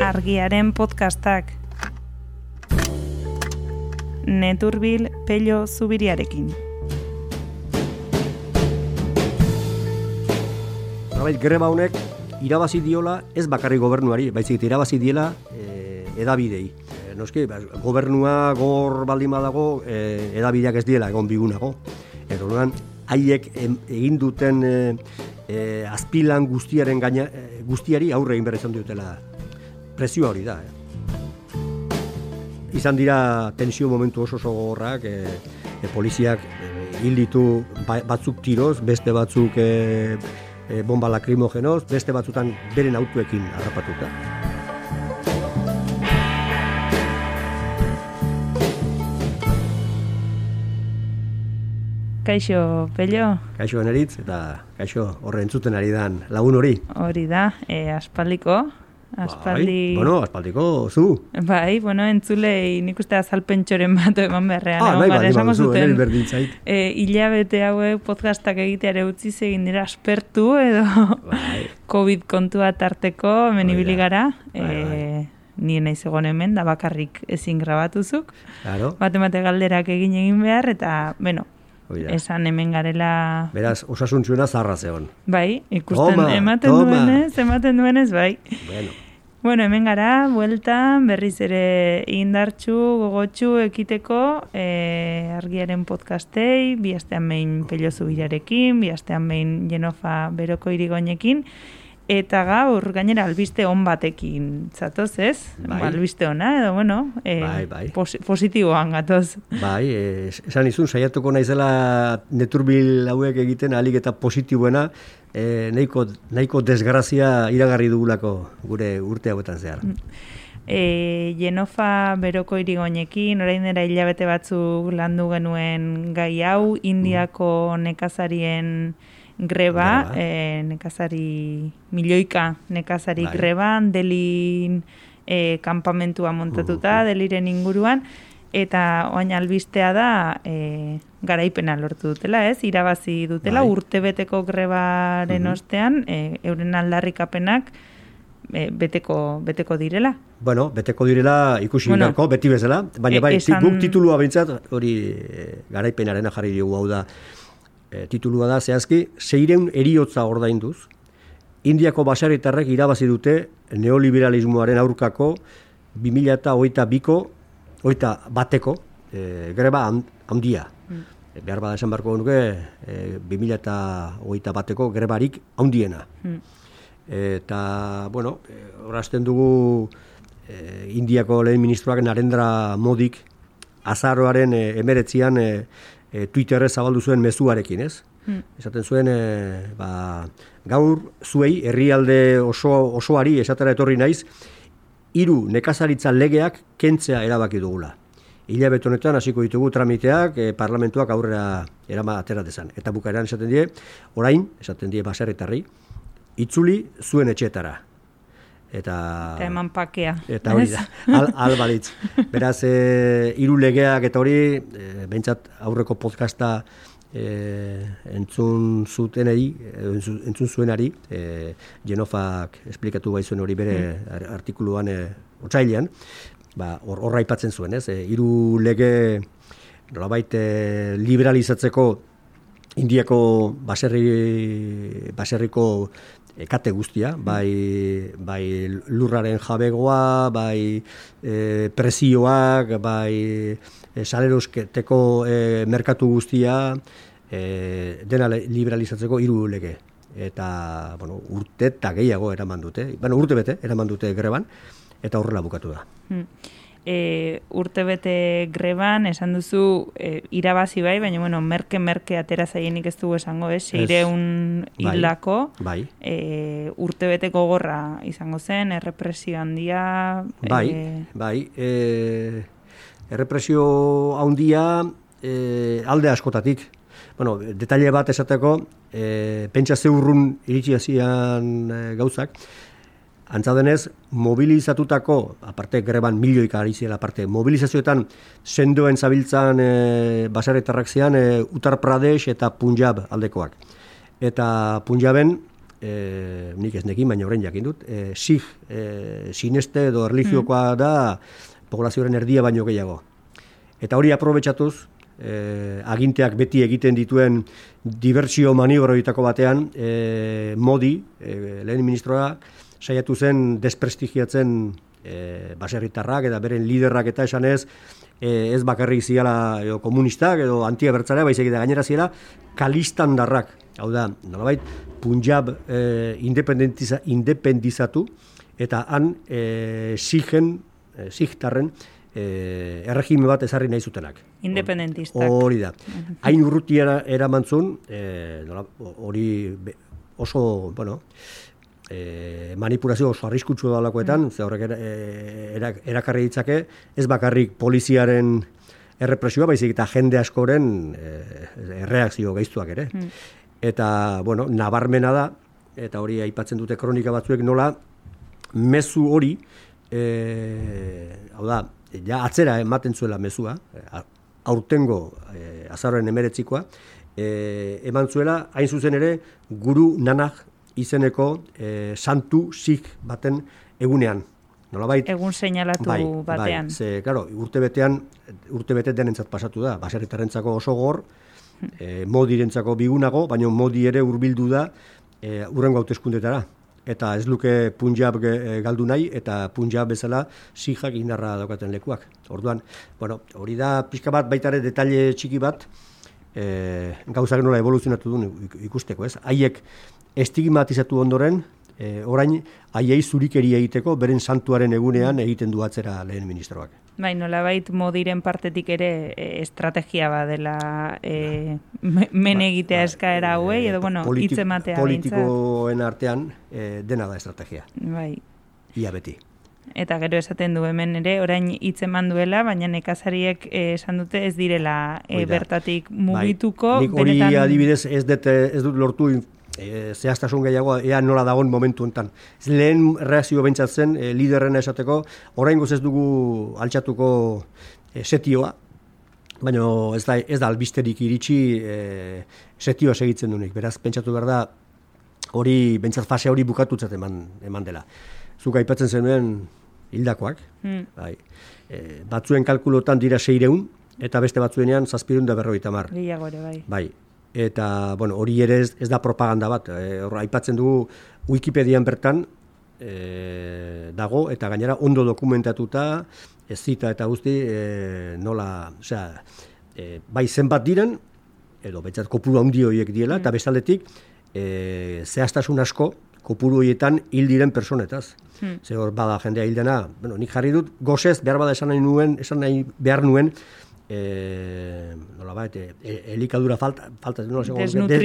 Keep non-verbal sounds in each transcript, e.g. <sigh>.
Argiaren podcastak. Neturbil pello zubiriarekin. Nolabait, greba honek irabazi diola ez bakarri gobernuari, baizik irabazi diela e, edabidei. E, noski, ba, gobernua gor baldin badago, e, edabideak ez diela egon bigunago. Eta haiek egin duten e, e, azpilan guztiaren gaina, e, guztiari aurre egin behar izan dutela. Presioa hori da. Eh. Izan dira tensio momentu oso oso gogorrak, e, e, poliziak e, hil ditu ba- batzuk tiroz, beste batzuk e, e, bomba lakrimogenoz, beste batzutan beren autuekin harrapatuta. Kaixo, pello, Kaixo eneritz eta kaixo horre entzuten ari dan lagun hori. hori da, e, aspaldiko, aspaldi... Bai, bueno, aspaldiko zu. Bai, bueno, entzulei nik uste azalpentxoren bat eman beharrean. Ah, nahi esango baduzu, zuten, eneri berdin zait. e, hilabete hauek podcastak egiteare utzi egin dira aspertu edo Bai. <laughs> COVID kontua tarteko hemen ibili gara. Bai, bai. E, ni naiz egon hemen, da bakarrik ezin grabatuzuk. Claro, Bate galderak egin egin behar, eta, bueno, hori da. esan hemen garela... Beraz, osasuntzuena zarra zegon. Bai, ikusten Toma, ematen toma. duenez, ematen duenez, bai. Bueno, Bueno, hemen gara, bueltan, berriz ere indartxu, gogotxu ekiteko, e, argiaren podcastei, bi astean behin pelio zubirarekin, bi astean behin jenofa beroko irigoinekin, eta gaur gainera albiste on batekin zatoz, ez? Bai. Albiste ona, edo bueno, e, Bai, bai. posi- positiboan gatoz. bai, es- esan izun, saiatuko naizela neturbil hauek egiten alik eta positiboena, e, nahiko, nahiko desgrazia iragarri dugulako gure urte hauetan zehar. E, Jenofa beroko irigoinekin, orain dela hilabete batzuk landu genuen gai hau, Indiako nekazarien greba, Greba. e, nekazari, milioika nekazari Bai. greban, delin e, kanpamentua montatuta, deliren inguruan, eta oain albistea da e, garaipena lortu dutela, ez? Irabazi dutela, Bai. urtebeteko grebaren ostean, e, euren aldarrikapenak e, beteko, beteko direla. Bueno, beteko direla ikusi Bueno, beharko, beti bezala, baina e- bai, esan- guk titulua bintzat, hori e, garaipenarena jarri diogu hau da, e, titulua da, zehazki, seireun eriotza ordainduz, Indiako basaritarrek irabazi dute neoliberalismoaren aurkako 2008ko, oita bateko, e, greba han- handia. E, behar bada esan beharko nuke, e, 2008 bateko grebarik handiena. Eta, bueno, eh, horazten dugu eh, Indiako lehen ministroak Narendra Modik azaroaren eh, emeretzian eh, eh, Twitterrez zabaldu zuen mezuarekin, ez? Esaten zuen, eh, ba, gaur zuei herrialde oso, osoari esatera etorri naiz, hiru nekazaritza legeak kentzea erabaki dugula. Hilabete honetan hasiko ditugu tramiteak, eh, parlamentuak aurrera erama atera dezan. Eta bukaeran esaten die, orain, esaten die baserritarri, itzuli zuen etxetara. Eta, Eta eman pakea. eta hori da, <laughs> al, al balitz. Beraz, e, hiru legeak eta hori, e, behintzat aurreko podcasta e, entzun zutenei, entzun, zuenari, e, Genofak esplikatu bai zuen hori bere ar- artikuluan e, otsailean, ba, hor, horra aipatzen zuen, ez? E, hiru lege nolabait e, liberalizatzeko Indiako baserri, baserriko kate guztia, bai, bai lurraren jabegoa, bai e, presioak, bai e, salerosketeko e, merkatu guztia, e, dena liberalizatzeko hiru lege. Eta, bueno, urte eta gehiago eraman dute, bueno, urte bete eraman dute greban, eta horrela bukatu da. Mm. E, urte bete greban, esan duzu e, irabazi bai, baina bueno, merke-merke atera zaienik ez dugu esango, ez? Seireun Bai. hildako, Bai. e, urte bete gogorra izango zen, errepresio handia... Bai, e, bai. E, errepresio handia e, alde askotatik. Bueno, detaile bat esateko, e, pentsa zeurrun iritsi hasian e, gauzak, Antza denez, mobilizatutako, aparte greban milioika ari ziela, aparte, mobilizazioetan sendoen zabiltzan e, basaretarrak zean e, Uttar Pradesh eta Punjab aldekoak. Eta Punjaben e, nik ez nekin, baina horrein jakin dut, e, sig, e, sineste edo erlijiokoa da poblazioaren erdia baino gehiago. Eta hori aprobetsatuz, e, aginteak beti egiten dituen diversio maniobroitako batean, e, modi, e, lehen ministroa, saiatu zen desprestigiatzen e, baserritarrak eta beren liderrak eta esanez, e, ez bakarrik ziala edo komunistak edo antiabertzarea, baizik eta gainera ziala kalistandarrak. Hau da, nolabait, Punjab e, independiza, independizatu eta han e, zigen, e, zigtarren, e, erregime bat ezarri nahi zutenak. Independentistak. Hori da. Hain urrutiara eramantzun, e, hori oso, bueno, e, manipulazio oso arriskutsu da lakoetan, mm. ze horrek e, erakarri ditzake, ez bakarrik poliziaren errepresioa, baizik eta jende askoren e, erreakzio geiztuak ere. Mm. Eta, bueno, nabarmena da, eta hori aipatzen dute kronika batzuek nola, mezu hori, e, hau da, ja atzera ematen zuela mezua, aurtengo e, azarren emeretzikoa, e, eman zuela, hain zuzen ere, guru nanak izeneko e, santu zik baten egunean. Nolabait, Egun seinalatu bai, bai batean. Bai, ze, claro, urte betean, urte bete denentzat pasatu da, baserritarrentzako oso gor, e, modirentzako bigunago, baina modi ere hurbildu da e, urrengo hauteskundetara. Eta ez luke Punjab galdu nahi, eta Punjab bezala zijak indarra daukaten lekuak. Orduan, bueno, hori da pixka bat baitare detalle txiki bat, e, gauzak nola evoluzionatu duen ikusteko, ez? Haiek estigmatizatu ondoren, e, orain haiei zurikeri egiteko beren santuaren egunean egiten du atzera lehen ministroak. Bai, nolabait modiren partetik ere e, estrategia ba dela e, men ba, egitea ba, eskaera hauei, edo bueno, politik, matea Politikoen artean e, dena da estrategia. Bai. Ia beti. Eta gero esaten du hemen ere, orain hitz eman duela, baina nekazariek esan dute ez direla e, bertatik bai. mugituko. Bai. Nik hori benetan... adibidez ez dut, ez dut lortu e, zehaztasun gehiago ea nola dagoen momentu enten. Lehen reakzio bentsatzen e, liderren esateko, orain ez dugu altxatuko e, setioa, baina ez da, ez da albisterik iritsi e, setioa segitzen dunik. Beraz, pentsatu behar da, hori, bentsat fase hori bukatutzat eman, eman dela. Zuk aipatzen zenuen hildakoak, hmm. bai. E, batzuen kalkulotan dira seireun, eta beste batzuenean zazpirun da berroita mar. bai. Bai, eta bueno, hori ere ez, ez da propaganda bat. E, aipatzen dugu Wikipedian bertan e, dago eta gainera ondo dokumentatuta ez zita eta guzti e, nola, osea, e, bai zenbat diren edo betzat kopuru handi horiek diela mm. eta bestaldetik e, zehaztasun asko kopuru horietan hil diren personetaz. Hmm. Ze hor bada jendea hildena, bueno, nik jarri dut gozez behar bada esan nahi nuen, esan nahi behar nuen eh nola bait e, elikadura falta falta no sé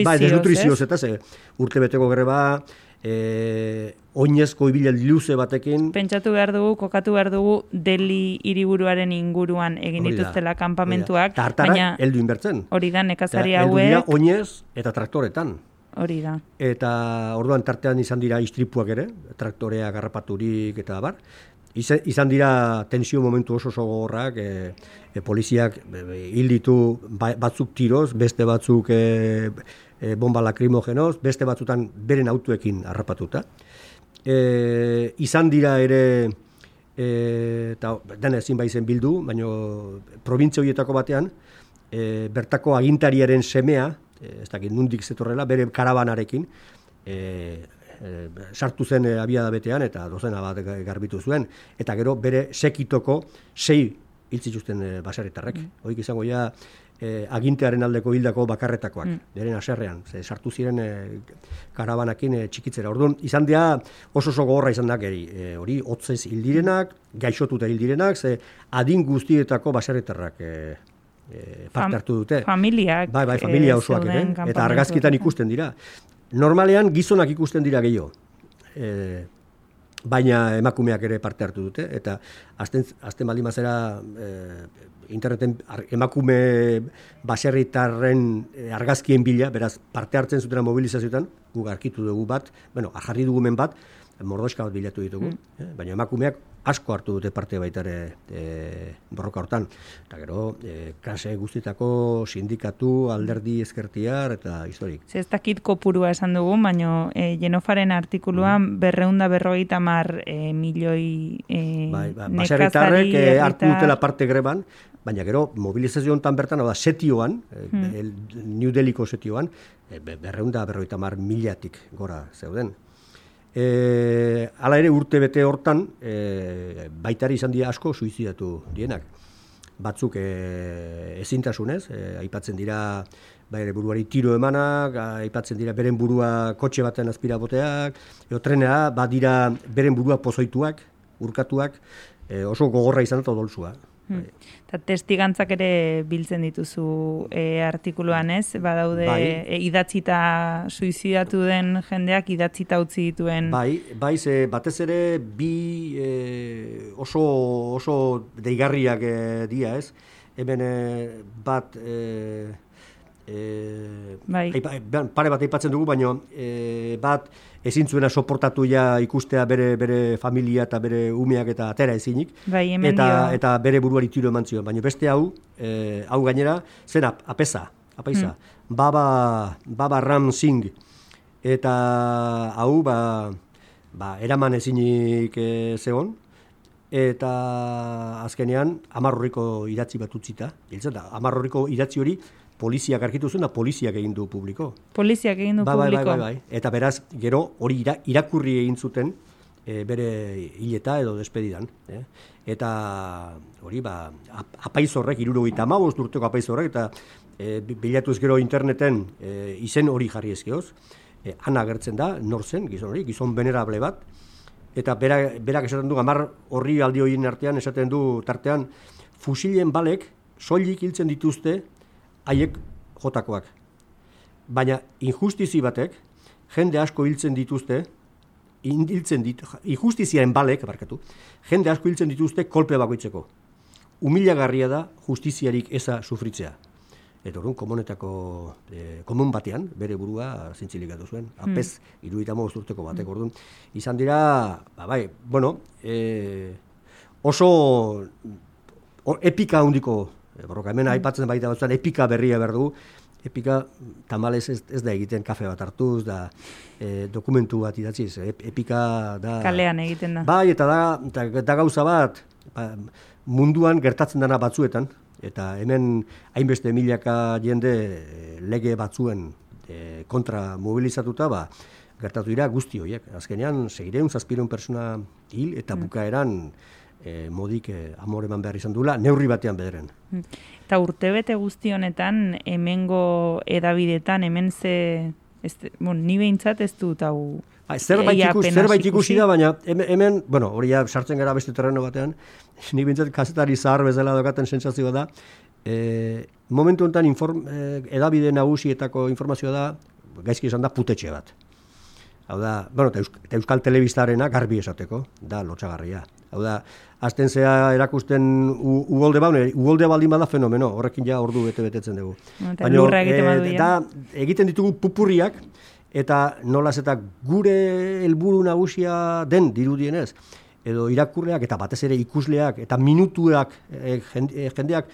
bai desnutrizioz eta ze urte beteko greba eh oinezko ibile luze batekin. Pentsatu behar dugu kokatu behar dugu deli hiriburuaren inguruan egin dituztela kanpamentuak baina heldu inbertzen. hori da nekazari hauek oinez eta traktoretan. Hori da. Eta orduan tartean izan dira istripuak ere traktorea garrapaturik eta bar izan dira tensio momentu oso gogorrak, e, e, poliziak hil ditu ba, batzuk tiroz, beste batzuk e, e, bomba lakrimogenoz, beste batzutan beren autuekin harrapatuta. E, izan dira ere, e, eta dena ezin baizen bildu, baina provintzia horietako batean, e, bertako agintariaren semea, e, ez dakit nundik zetorrela, bere karabanarekin, e, e, sartu zen e, abiada betean eta dozena bat garbitu zuen eta gero bere sekitoko sei hiltzituzten e, basarritarrek. Mm. Hoik izango ja e, agintearen aldeko hildako bakarretakoak, mm. deren aserrean, ze sartu ziren e, karabanakin e, txikitzera. Orduan, izan dira oso oso gogorra izan da geri, e, hori hotzez hildirenak, gaixotuta hildirenak, ze adin guztietako basarritarrak e, e, parte hartu dute. Familiak. Bai, bai, familia osoak, ere, eta argazkitan ikusten dira normalean gizonak ikusten dira gehiago. E, baina emakumeak ere parte hartu dute eta azten azten baldin bazera e, interneten emakume baserritarren e, argazkien bila, beraz parte hartzen zutena mobilizazioetan, guk arkitu dugu bat, bueno, jarri dugumen bat mordoska bat bilatu ditugu, eh, baina emakumeak asko hartu dute parte baita ere e, borroka hortan. Eta gero, e, kase guztitako sindikatu, alderdi ezkertiar eta historik. Ez dakit kopurua esan dugu, baina e, Jenofaren artikuluan mm. berreunda berrogeita mar e, milioi e, bai, ba, nekazari e, hartu dutela parte greban, baina gero mobilizazio hontan bertan, hau da, setioan, mm. el, New Delhiko setioan, e, berreunda berrogeita mar miliatik gora zeuden. E, ala ere urte bete hortan, e, baitari izan dira asko suizidatu dienak. Batzuk e, ezintasunez, e, aipatzen dira ere buruari tiro emanak, aipatzen dira beren burua kotxe baten azpira boteak, edo trenea, badira beren burua pozoituak, urkatuak, e, oso gogorra izan eta dolzua. Hmm. Eta testigantzak ere biltzen dituzu e, artikuluan ez, badaude bai. e, idatzita suizidatu den jendeak idatzita utzi dituen. Bai, bai ze batez ere bi e, oso, oso deigarriak e, dia ez, hemen e, bat... E, e, bai. pare bat aipatzen dugu, baina e, bat ezin zuena soportatu ja ikustea bere bere familia eta bere umeak eta atera ezinik. Bai, eta, eta bere buruari tiro eman zion. Baina beste hau, e, hau gainera, zen apesa, apaisa. Hmm. Baba, baba Ram Singh. Eta hau, ba, ba, eraman ezinik e, zeon, eta azkenean amarroriko idatzi bat utzita. Amarroriko idatzi hori poliziak arkitu zuen, poliziak egin du publiko. Poliziak egin du ba, publiko. Bai, bai, bai. Eta beraz, gero hori irakurri egin zuten e, bere hileta edo despedidan. Eh? Eta hori, ba, apaiz horrek, iruro gita maboz durteko apaiz horrek, eta e, bilatu ez gero interneten e, izen hori jarri ezkeoz. E, ana agertzen da, nor zen, gizon hori, gizon venerable bat. Eta berak, berak esaten du, amar horri aldi horien artean, esaten du tartean, fusilen balek, soilik hiltzen dituzte, haiek jotakoak. Baina injustizi batek, jende asko hiltzen dituzte, hiltzen dit, injustiziaren balek, barkatu, jende asko hiltzen dituzte kolpe bakoitzeko. Humilagarria da justiziarik eza sufritzea. Eta orduan, komunetako, e, komun batean, bere burua zintzilik zuen. Hmm. Apez, mm. irudita urteko batek, orduan. Izan dira, ba, bai, bueno, e, oso o, epika handiko borroka hemen aipatzen baita batzuan epika berria berdu, epika tamales ez, ez da egiten kafe bat hartuz, da e, dokumentu bat idatziz, epika da... Kalean egiten da. Bai, eta da, da, da gauza bat, ba, munduan gertatzen dena batzuetan, eta hemen hainbeste milaka jende lege batzuen e, kontra mobilizatuta, ba, gertatu dira guzti horiek. Azkenean, segireun, zazpireun persona hil, eta mm. E, modik e, amore eman behar izan dula, neurri batean bederen. Hmm. Eta urtebete guzti honetan, hemengo edabidetan, hemen ze, ez, bon, ni behintzat ez dut hau... Ba, zerbait, ikus, zerbait ikusi da, baina hemen, bueno, hori ja sartzen gara beste terreno batean, <laughs> ni behintzat kazetari zahar bezala dokaten sentsazioa da, e, momentu honetan inform, edabide nagusietako informazioa da, gaizki esan da, putetxe bat. Hau da, bueno, eta Euskal Telebistarena garbi esateko, da lotxagarria. Hau da, azten zea erakusten ugolde baune, ugolde baldin bada fenomeno, horrekin ja ordu bete betetzen dugu. Baina, e, da, egiten ditugu pupurriak, eta nolaz eta gure helburu nagusia den dirudienez, edo irakurleak eta batez ere ikusleak eta minutuak e, jendeak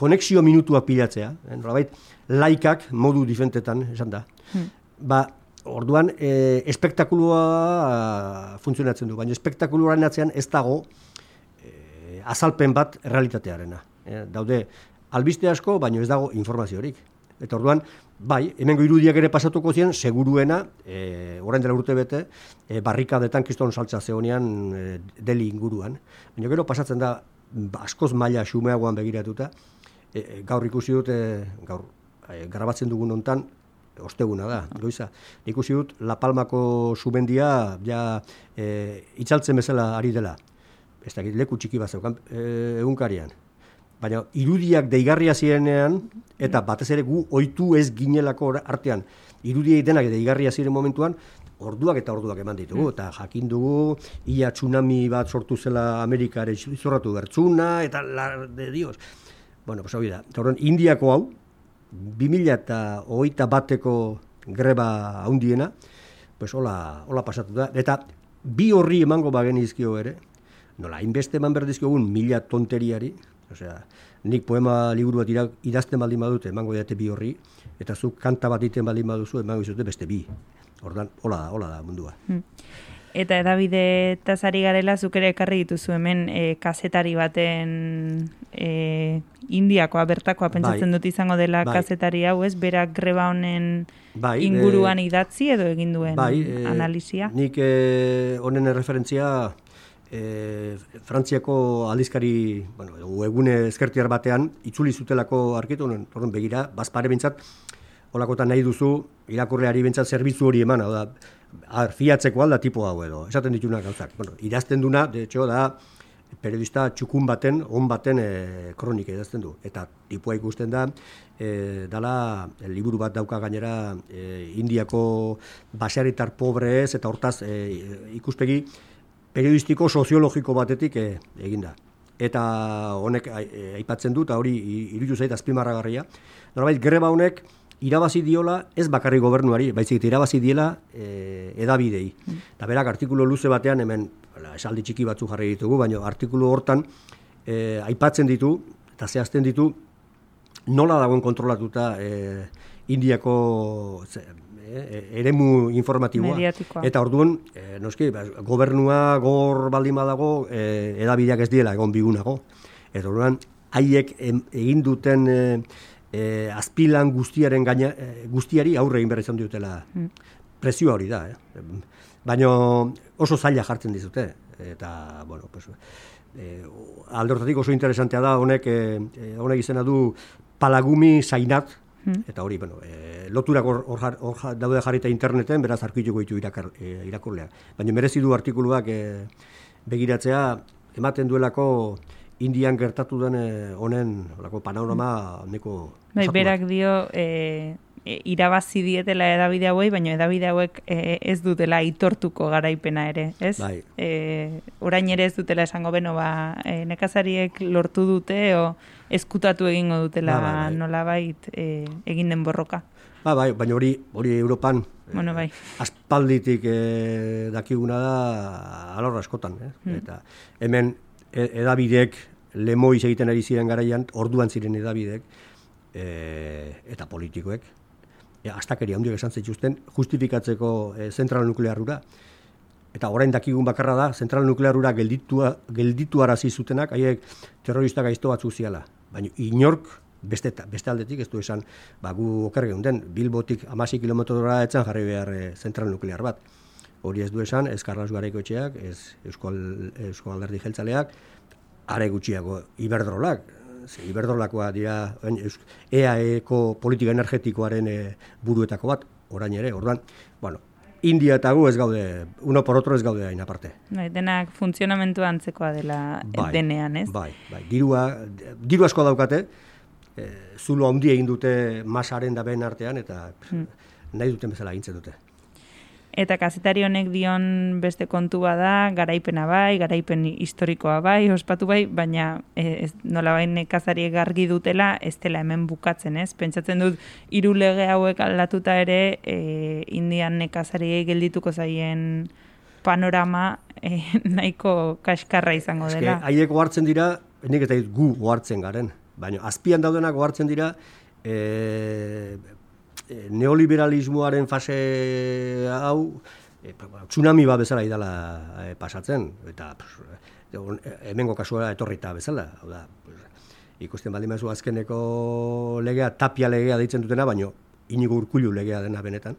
konexio minutuak pilatzea, e, nolabait, laikak modu difentetan, esan da. Hmm. Ba, Orduan, e, espektakulua funtzionatzen du, baina espektakuluaren atzean ez dago e, azalpen bat realitatearena. E, daude, albiste asko, baina ez dago informaziorik. Eta orduan, bai, hemengo irudiak ere pasatuko ziren, seguruena, e, orain dela urte bete, e, barrikadetan kiston saltza zehonean e, deli inguruan. Baina gero pasatzen da, askoz maila xumeagoan begiratuta, e, gaur ikusi dut, gaur, e, grabatzen dugun hontan, osteguna da, goiza. Ikusi dut, La Palmako subendia ja e, itzaltzen bezala ari dela. Ez da, leku txiki bat zeukan, e, egunkarian. Baina irudiak deigarria zirenean, eta batez ere gu oitu ez ginelako artean, irudiei denak deigarria ziren momentuan, orduak eta orduak eman ditugu, mm. eta jakin dugu, ia tsunami bat sortu zela Amerikare izorratu bertzuna, eta la de dios. Bueno, pues hau da. Indiako hau, 2000 eta hogeita bateko greba haundiena, pues hola, hola pasatu da. Eta bi horri emango bagenizkio ere, nola, hainbeste eman berdizkiogun mila tonteriari, osea, nik poema liburu bat idazten baldin badute, emango diate bi horri, eta zuk kanta bat iten baldin baduzu, emango izute beste bi. Ordan, hola da, hola da mundua. Hmm. Eta edabide tazari garela zuk ere ekarri dituzu hemen e, kazetari baten e, indiakoa, bertakoa pentsatzen bai, dut izango dela bai. kazetari hau, ez? Berak greba honen bai, inguruan e, idatzi edo egin duen bai, e, analizia? Nik e, honen referentzia e, Frantziako aldizkari, bueno, egune eskertiar batean, itzuli zutelako arkitu, horren begira, bazpare bintzat, holakotan nahi duzu, irakurreari bintzat zerbitzu hori eman, da, fiatzeko alda tipo hau edo, esaten dituna gauzak. Bueno, idazten duna, de hecho, da, periodista txukun baten, on baten e, kronika idazten du. Eta tipua ikusten da, e, dala, liburu bat dauka gainera, e, indiako basearitar pobre ez, eta hortaz e, ikuspegi periodistiko soziologiko batetik e, eginda. Eta honek aipatzen dut, hori irutu zait azpimarragarria. Norbait, greba honek, irabazi diola ez bakarri gobernuari, baizik irabazi diela e, edabidei. Mm. Eta berak artikulu luze batean hemen esaldi txiki batzu jarri ditugu, baina artikulu hortan e, aipatzen ditu eta zehazten ditu nola dagoen kontrolatuta e, Indiako ze, e, eremu informatiboa. Mediatikoa. Eta orduan, e, noski, ba, gobernua gor baldin badago, e, edabideak ez diela egon bigunago. Eta orduan, haiek egin duten e, e, azpilan guztiaren gaina, e, guztiari aurre egin behar izan dutela mm. presioa hori da. Eh? Baina oso zaila jartzen dizute. Eta, bueno, pues, e, alde hortatik oso interesantea da, honek, e, honek izena du palagumi zainat, mm. eta hori, bueno, e, loturak hor, hor, daude jarrita interneten, beraz arkituko ditu irakar, e, irakurlea. Baina merezi du artikuluak e, begiratzea, ematen duelako, Indian gertatu den honen olako panorama neko bai, berak dio e, e, irabazi dietela edabide hauei, baina edabide hauek e, ez dutela itortuko garaipena ere, ez? Bai. E, orain ere ez dutela esango beno, ba, e, nekazariek lortu dute o eskutatu egingo dutela ba, bai, bai. nola bait e, egin den borroka. Ba, bai, baina hori hori Europan bueno, bai. aspalditik e, dakiguna da alorra askotan, eh? Hmm. eta hemen edabidek lemoiz egiten ari ziren garaian, orduan ziren edabidek, e, eta politikoek, e, astakeria handiak esan zituzten, justifikatzeko e, zentral nuklearura, eta orain dakigun bakarra da, zentral nuklearura gelditua, gelditu arazi zutenak, haiek terrorista gaizto batzu ziala. Baina inork, beste, beste aldetik, ez du esan, ba, gu okerge den, bilbotik amasi kilometrora etzan jarri behar e, zentral nuklear bat hori ez du esan, ez Karlas Garaiko etxeak, ez Euskal, Euskal Alderdi Jeltzaleak, are gutxiago Iberdrolak, ze Iberdrolakoa dira EAEko politika energetikoaren e, buruetako bat, orain ere, orduan, bueno, India eta gu ez gaude, uno por otro ez gaude hain aparte. Bai, denak funtzionamentu antzekoa dela bai, denean, ez? Bai, bai, dirua, diru asko daukate, e, zulo handi egin dute masaren da ben artean, eta hmm. nahi duten bezala egintzen dute. Eta kazetari honek dion beste kontua da, garaipena bai, garaipen historikoa bai, ospatu bai, baina e, ez, nola bain nekazari gargi dutela, ez dela hemen bukatzen, ez? Pentsatzen dut, hiru lege hauek aldatuta ere, e, indian nekazari geldituko zaien panorama e, <laughs> nahiko kaskarra izango dela. Ez haiek hartzen dira, nik eta gu hartzen garen, baina azpian daudenak hartzen dira, e, Eh, neoliberalismoaren fase hau e, tsunami bat bezala idala e, pasatzen eta hemengo kasua etorrita bezala. Hau da ikusten baldin mazu azkeneko legea tapia legea deitzen dutena baino inigo urkullu legea dena benetan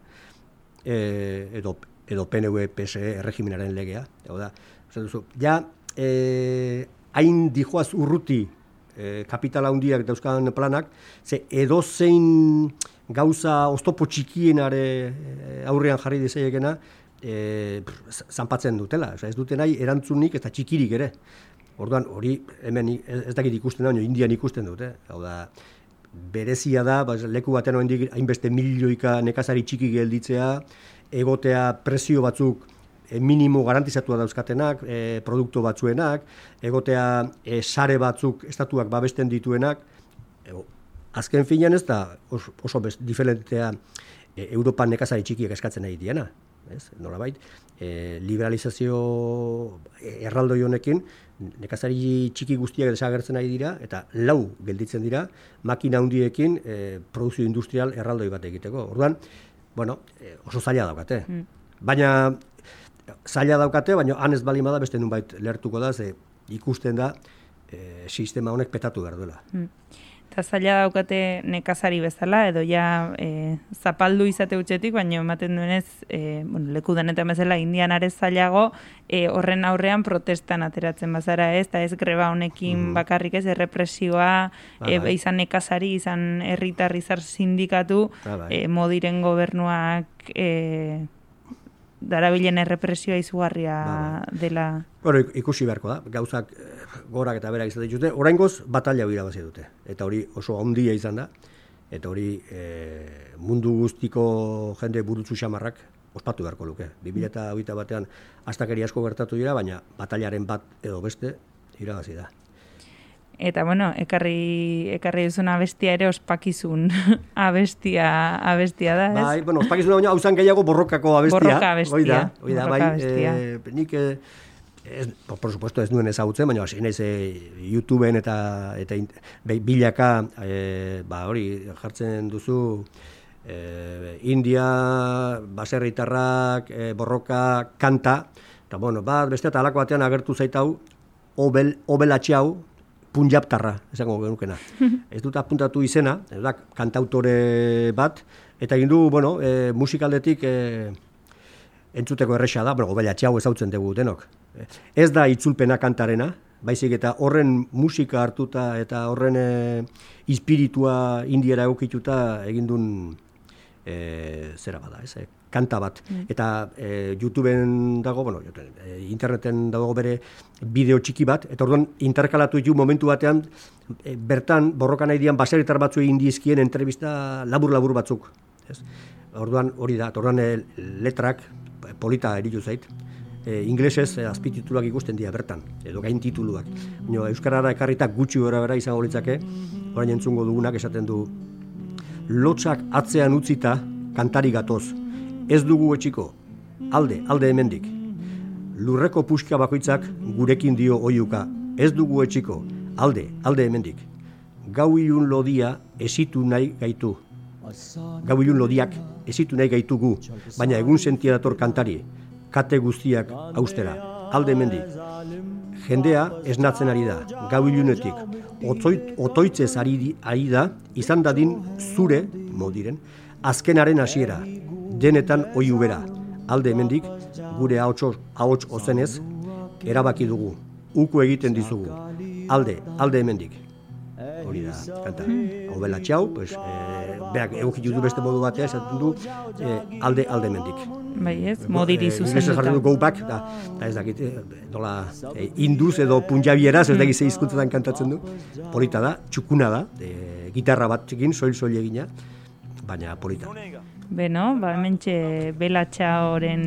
e, edo edo PNV PSE erregimenaren legea. Hau da duzu, ja e, hain dijoaz urruti e, kapitala handiak dauzkan planak ze edo zein gauza oztopo txikienare eh, aurrean jarri dizaiekena e, zanpatzen dutela. Osa, ez dute nahi erantzunik eta txikirik ere. Orduan, hori hemen ez dakit ikusten da, indian ikusten dute. Hau da, berezia da, ba, leku batean hainbeste milioika nekazari txiki gelditzea, egotea presio batzuk e, minimo garantizatua dauzkatenak, e, produktu batzuenak, egotea e, sare batzuk estatuak babesten dituenak, azken finean ez da oso, oso bez, diferentea e, Europan nekazari txikiak eskatzen nahi diena. ez? Nolabait, e, liberalizazio erraldoi honekin nekazari txiki guztiak desagertzen ari dira eta lau gelditzen dira makina handiekin e, produzio industrial erraldoi bat egiteko. Orduan, bueno, e, oso zaila daukate. Mm. Baina zaila daukate, baina han ez bali bada beste nunbait lertuko da, ze ikusten da e, sistema honek petatu behar duela. Mm. Eta zaila daukate nekazari bezala, edo ja e, zapaldu izate utxetik, baina ematen duenez, e, bueno, leku denetan bezala, indian arez zailago, e, horren aurrean protestan ateratzen bazara ez, eta ez greba honekin mm. bakarrik ez, errepresioa, e, izan nekazari, izan herritar izar sindikatu, e, modiren gobernuak... E, darabilen errepresioa izugarria ba, ba. dela. Bueno, ikusi beharko da, gauzak eh, gorak eta berak izate dute, oraingoz batalla bazi dute, eta hori oso handia izan da, eta hori e, mundu guztiko jende burutzu xamarrak ospatu beharko luke. 2008 batean astakeri asko gertatu dira, baina batallaren bat edo beste irabazi da. Eta bueno, ekarri ekarri duzuna abestia ere ospakizun <laughs> abestia abestia da, ez? Bai, bueno, ospakizuna baina hausan gehiago borrokako abestia. Borroka abestia. Oida, oida, bai, eh, nik eh, ez, por, por supuesto ez nuen ezagutzen, baina hasi naiz eh, YouTubeen eta eta bilaka eh, ba hori jartzen duzu eh, India baserritarrak eh, borroka kanta eta bueno, bat beste eta alako batean agertu zaitau obel obelatxe hau punjaptarra, esango genukena. <laughs> ez dut apuntatu izena, da, kantautore bat, eta egin du, bueno, e, musikaldetik e, entzuteko erresa da, bueno, gobela txau ezautzen dugu denok. Ez da itzulpena kantarena, baizik eta horren musika hartuta eta horren e, espiritua indiera egokituta egin duen e, zera bada, ez, kanta bat. Mm. Eta e, YouTubeen dago, bueno, e, interneten dago bere bideo txiki bat, eta orduan interkalatu ditu momentu batean, e, bertan borroka nahi dian baseritar batzu egin dizkien entrevista labur-labur batzuk. Ez? Orduan hori da, orduan e, letrak polita eritu zait, e, inglesez e, azpitituluak ikusten dira bertan, edo gain tituluak. Baina Euskarara ekarrita gutxi gora bera izango litzake, orain entzungo dugunak esaten du, lotxak atzean utzita kantari gatoz, ez dugu etxiko, alde, alde hemendik. Lurreko puska bakoitzak gurekin dio oiuka, ez dugu etxiko, alde, alde hemendik. Gau ilun lodia esitu nahi gaitu. Gau ilun lodiak esitu nahi gaitugu, baina egun sentia dator kantari, kate guztiak austera, alde hemendik. Jendea esnatzen ari da, gau ilunetik, otoit, otoitzez ari, ari da, izan dadin zure, modiren, azkenaren hasiera, denetan oiu bera. Alde hemendik gure ahotso ahots ozenez erabaki dugu. Uku egiten dizugu. Alde, alde hemendik. Hori da, kanta. Hau bela txau, pues, eh, beak egun beste modu batea, esaten du, eh, alde, alde hemendik. Bai ez, modiri eh, zuzen dut. du go back, da, da ez dakit, dola, eh, induz edo punjabieraz, ez dakit zeizkuntzetan kantatzen du. Polita da, txukuna da, eh, gitarra bat txekin, soil-soil egina, baina polita beno, ba, mentxe belatxaoren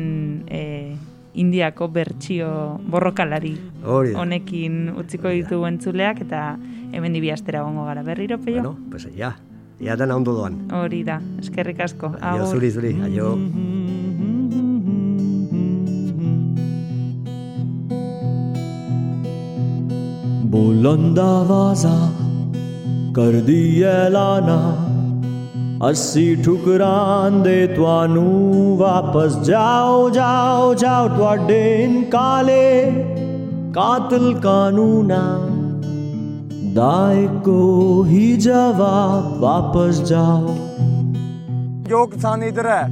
e, eh, Indiako bertsio borrokalari honekin utziko ditugu entzuleak eta hemen dibiastera gongo gara. Berriro peio. Bueno, pues ya, ya dana ondo doan. Hori da, eskerrik asko. Aio, zuri, zuri, aio. Bulanda baza, kardielana, ਅਸੀਂ ਠੁਕਰਾਂ ਦੇ ਤੁਹਾਨੂੰ ਵਾਪਸ ਜਾਓ ਜਾਓ ਜਾਓ ਤੁਹਾਡੇ ਇਨ ਕਾਲੇ ਕਾਤਲ ਕਾਨੂੰਨਾ दाए को ही जवाब वापस जाओ जो किसान इधर है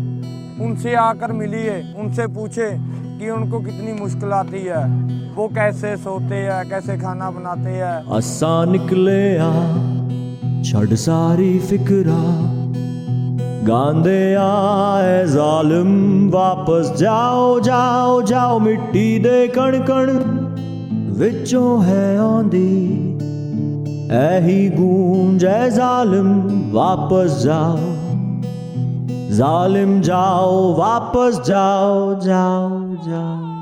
उनसे आकर मिलिए उनसे पूछे कि उनको कितनी मुश्किल आती है वो कैसे सोते हैं कैसे खाना बनाते हैं असा निकले आ छड़ सारी फिक्रा ਗਾਂਦੇ ਆਏ ਜ਼ਾਲਮ, ਵਾਪਸ ਜਾਓ ਜਾਓ ਜਾਓ ਮਿੱਟੀ ਦੇ ਕਣ ਕਣ ਵਿੱਚੋਂ ਹੈ ਆਉਂਦੀ ਐਹੀ ਗੂੰਜ ਐ ਜ਼ਾਲਮ, ਵਾਪਸ ਜਾਓ। ਜ਼ਾਲਮ, ਜਾਓ, ਵਾਪਸ ਜਾਓ ਜਾਓ ਜਾਓ।